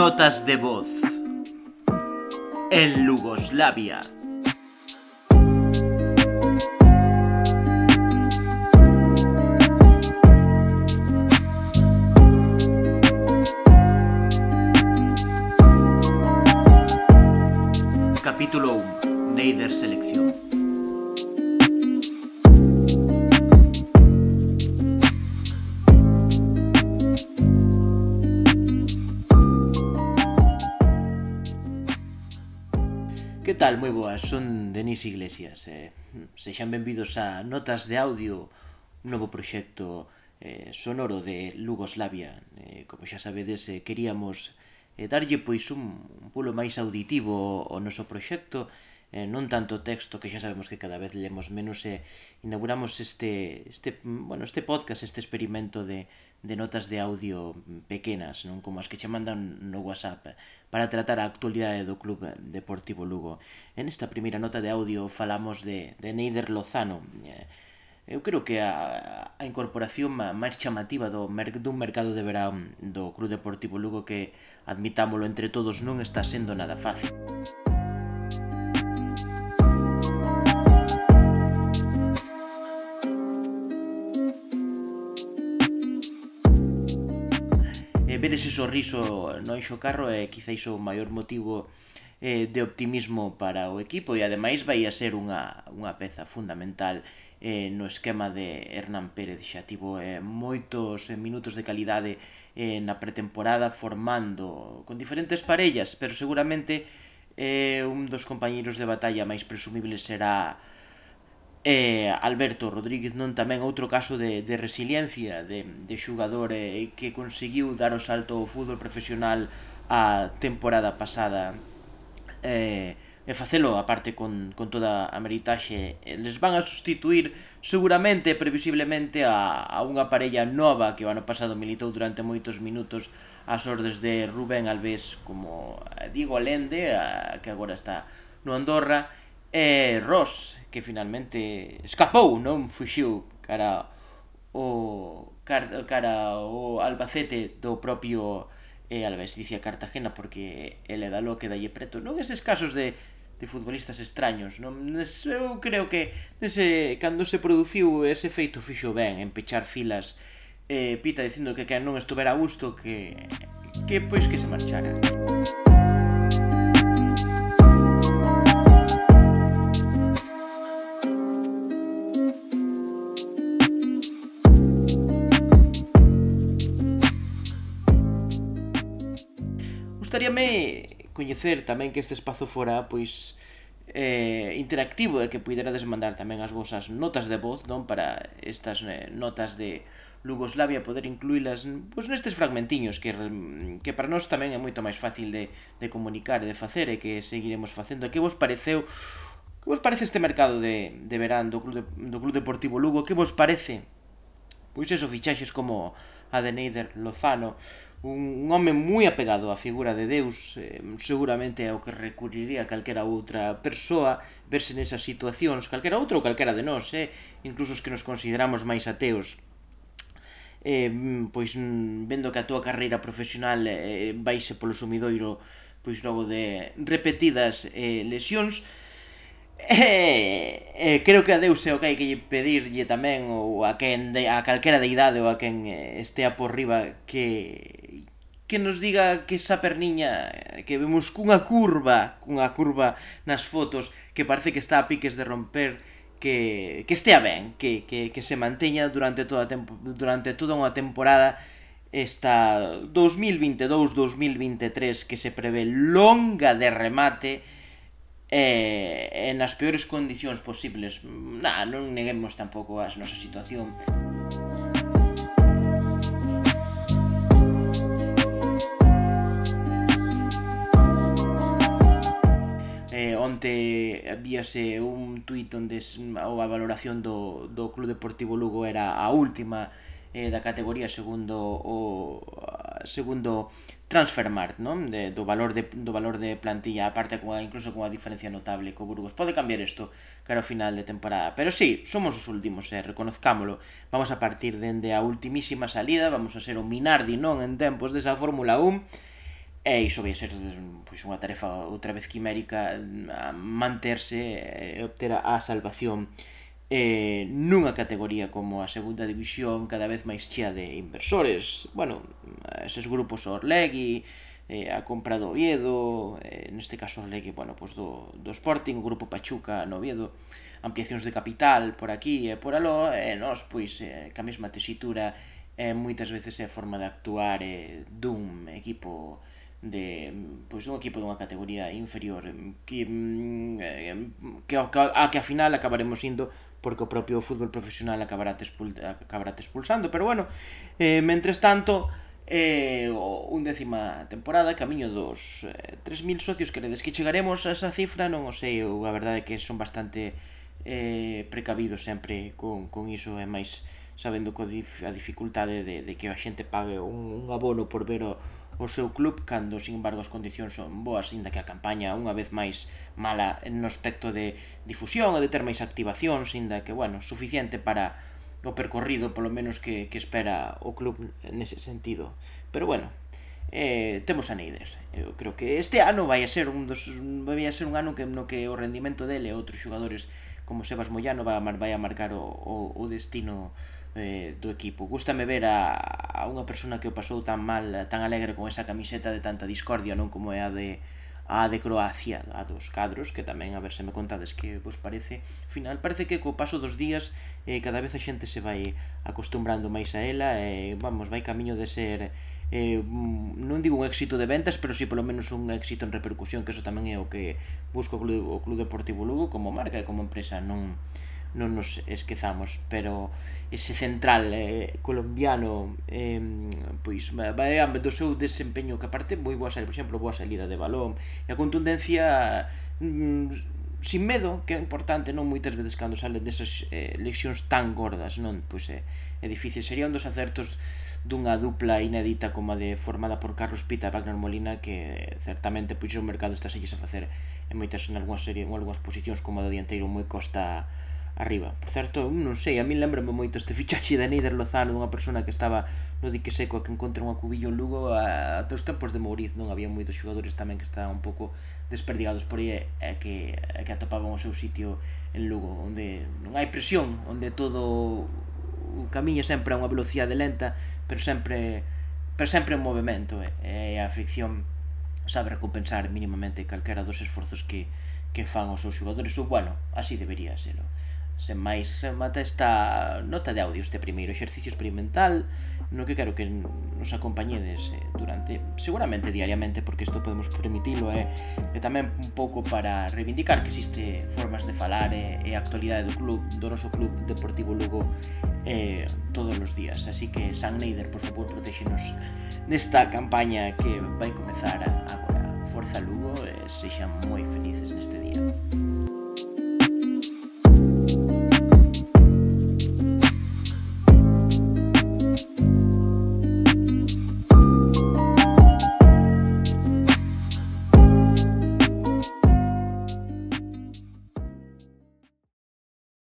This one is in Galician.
Notas de voz en Lugoslavia. Capítulo 1. Neider Selección. tal? Moi boas, son Denis Iglesias eh, Sexan benvidos a Notas de Audio Un novo proxecto eh, sonoro de Lugoslavia eh, Como xa sabedes, eh, queríamos eh, darlle pois un, un pulo máis auditivo ao noso proxecto E eh, non tanto texto que xa sabemos que cada vez lemos menos e eh, inauguramos este este mm, bueno, este podcast, este experimento de de notas de audio pequenas, non como as que che mandan no WhatsApp para tratar a actualidade do Club Deportivo Lugo. En esta primeira nota de audio falamos de de Neider Lozano. Eh, Eu creo que a, a incorporación máis chamativa do dun mercado de verán do Club Deportivo Lugo que, admitámolo entre todos, non está sendo nada fácil. ver ese sorriso no Anxo Carro é quizáis o maior motivo eh, de optimismo para o equipo e ademais vai a ser unha, unha peza fundamental eh, no esquema de Hernán Pérez. Xa tivo eh, moitos eh, minutos de calidade eh, na pretemporada formando con diferentes parellas pero seguramente eh, un dos compañeiros de batalla máis presumibles será E Alberto Rodríguez non tamén outro caso de, de resiliencia de, de xugador eh, que conseguiu dar o salto ao fútbol profesional a temporada pasada. Eh, e facelo a parte con, con toda a meritaxe. Les van a sustituir seguramente previsiblemente a, a unha parella nova que o ano pasado militou durante moitos minutos as ordes de Rubén Alves como eh, Diego Alende a, que agora está no Andorra eh, Ross que finalmente escapou, non fuxiu cara o cara, cara o Albacete do propio eh, Alves, dicía Cartagena porque ele dá lo que dalle preto. Non eses casos de de futbolistas extraños. Non eu creo que nese cando se produciu ese feito fixo ben en pechar filas eh, Pita dicindo que que non estuvera a gusto que que pois que se marchara. gustaríame coñecer tamén que este espazo fora pois eh, interactivo e que puiderades mandar tamén as vosas notas de voz non para estas eh, notas de Lugoslavia poder incluílas pois, nestes fragmentiños que, que para nós tamén é moito máis fácil de, de comunicar e de facer e que seguiremos facendo. Que vos pareceu que vos parece este mercado de, de verán do Club, de, do Club Deportivo Lugo? Que vos parece? Pois eso, fichaxes como a de Neider Lozano, un home moi apegado á figura de Deus, eh, seguramente é o que recurriría calquera outra persoa verse nesas situacións, calquera outro ou calquera de nós, eh, incluso os que nos consideramos máis ateos. Eh, pois mm, vendo que a túa carreira profesional eh, vaise polo sumidoiro pois logo de repetidas eh, lesións, Eh, eh, creo que a Deus é o que hai que pedirlle tamén ou a quen de, a calquera deidade ou a quen eh, estea por riba que que nos diga que esa perniña que vemos cunha curva, cunha curva nas fotos que parece que está a piques de romper, que, que estea ben, que, que, que se manteña durante toda, tempo, durante toda unha temporada esta 2022-2023 que se prevé longa de remate eh, en as peores condicións posibles. Nah, non neguemos tampouco as nosa situación. onte víase un tuit onde a valoración do, do Club Deportivo Lugo era a última eh, da categoría segundo o segundo Transfermarkt, non? De, do valor de do valor de plantilla, aparte con incluso con unha diferencia notable co Burgos. Pode cambiar isto cara ao final de temporada, pero sí, somos os últimos, eh, reconozcámolo. Vamos a partir dende a ultimísima salida, vamos a ser o Minardi non en tempos desa Fórmula 1 e iso vai ser pois, unha tarefa outra vez quimérica a manterse e obter a salvación eh, nunha categoría como a segunda división cada vez máis chea de inversores. Bueno, eses grupos Orlegui eh, a compra do Oviedo eh, neste caso Orlegui bueno, pois do, do Sporting, o grupo Pachuca no Oviedo ampliacións de capital por aquí e por aló e nós pois eh, ca mesma tesitura eh, moitas veces é a forma de actuar eh, dun equipo eh, de pois un equipo dunha categoría inferior mm, eh, que que a que, a, que a final acabaremos indo porque o propio fútbol profesional acabará te, expul, acabará te expulsando, pero bueno, eh mentres tanto eh un décima temporada, camiño dos eh, 3000 socios, queredes. Que chegaremos a esa cifra, non o sei, eu a verdade é que son bastante eh precavido sempre con con iso e máis sabendo que a dificultade de, de que a xente pague un, un abono por ver o, o seu club cando, sin embargo, as condicións son boas, inda que a campaña unha vez máis mala no aspecto de difusión e de ter máis activacións, inda que, bueno, suficiente para o percorrido, polo menos que, que espera o club nese sentido. Pero bueno, eh, temos a Neider. Eu creo que este ano vai a ser un dos vai a ser un ano que no que o rendimento dele e outros xogadores como Sebas Moyano vai a, vai a marcar o, o, o destino eh, do equipo. Gústame ver a, a unha persona que o pasou tan mal, tan alegre con esa camiseta de tanta discordia, non como é a de a de Croacia, a dos cadros, que tamén a ver se me contades que vos parece. Ao final parece que co paso dos días eh, cada vez a xente se vai acostumbrando máis a ela e eh, vamos, vai camiño de ser eh, mm, non digo un éxito de ventas, pero si sí, polo menos un éxito en repercusión, que eso tamén é o que busco o Club, o Club Deportivo Lugo como marca e como empresa, non non nos esquezamos pero ese central eh, colombiano pois, eh, pois vai do seu desempeño que aparte moi boa salida, por exemplo, boa salida de balón e a contundencia mm, sin medo, que é importante, non moitas veces cando salen desas eh, lesións tan gordas, non, pois é, é difícil. Sería un dos acertos dunha dupla inédita como a de formada por Carlos Pita e Wagner Molina que eh, certamente pois o mercado está selles a facer en moitas en algunhas serie en algunhas posicións como a do dianteiro moi costa arriba. Por certo, non sei, a min lembrame moito este fichaxe de Neider Lozano dunha persona que estaba no dique seco a que encontra unha cubillo en Lugo a, a teus tempos de Mouriz non había moitos xogadores tamén que estaban un pouco desperdigados por aí e que, a que atopaban o seu sitio en Lugo onde non hai presión onde todo o camiño sempre a unha velocidade lenta pero sempre pero sempre en movimento e, e a ficción sabe recompensar mínimamente calquera dos esforzos que, que fan os seus xogadores ou bueno, así debería serlo. Sen máis remata esta nota de audio, este primeiro exercicio experimental no que quero que nos acompañedes eh, durante, seguramente diariamente, porque isto podemos permitilo, e, eh? e tamén un pouco para reivindicar que existe formas de falar e, eh? e a actualidade do club, do noso club Deportivo Lugo eh, todos os días. Así que, San Neider, por favor, protéxenos nesta campaña que vai comezar agora. Forza Lugo, e eh, sexan moi felices neste día.